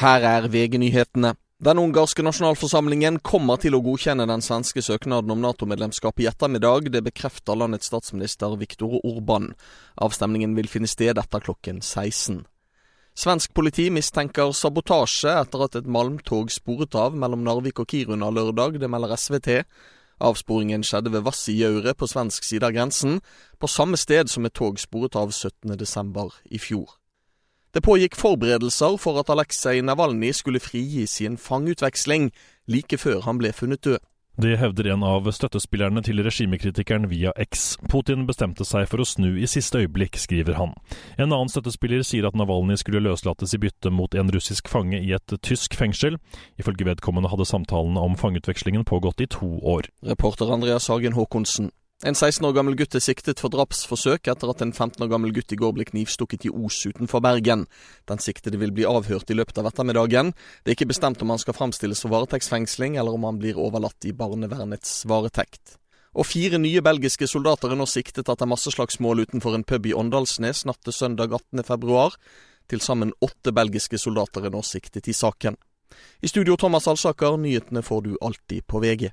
Her er VG-nyhetene. Den ungarske nasjonalforsamlingen kommer til å godkjenne den svenske søknaden om Nato-medlemskap i ettermiddag. Det bekrefter landets statsminister Viktor Orban. Avstemningen vil finne sted etter klokken 16. Svensk politi mistenker sabotasje etter at et malmtog sporet av mellom Narvik og Kiruna lørdag. Det melder SVT. Avsporingen skjedde ved Vassijauret på svensk side av grensen, på samme sted som et tog sporet av 17.12. i fjor. Det pågikk forberedelser for at Aleksej Navalnyj skulle frigis i en fangeutveksling like før han ble funnet død. Det hevder en av støttespillerne til regimekritikeren via X. Putin bestemte seg for å snu i siste øyeblikk, skriver han. En annen støttespiller sier at Navalnyj skulle løslates i bytte mot en russisk fange i et tysk fengsel. Ifølge vedkommende hadde samtalene om fangeutvekslingen pågått i to år. Reporter Andreas Hagen Håkonsen. En 16 år gammel gutt er siktet for drapsforsøk etter at en 15 år gammel gutt i går ble knivstukket i Os utenfor Bergen. Den siktede vil bli avhørt i løpet av ettermiddagen. Det er ikke bestemt om han skal framstilles for varetektsfengsling, eller om han blir overlatt i barnevernets varetekt. Og fire nye belgiske soldater er nå siktet etter masseslagsmål utenfor en pub i Åndalsnes natt til søndag 18. februar. Til sammen åtte belgiske soldater er nå siktet i saken. I studio Thomas Alsaker, nyhetene får du alltid på VG.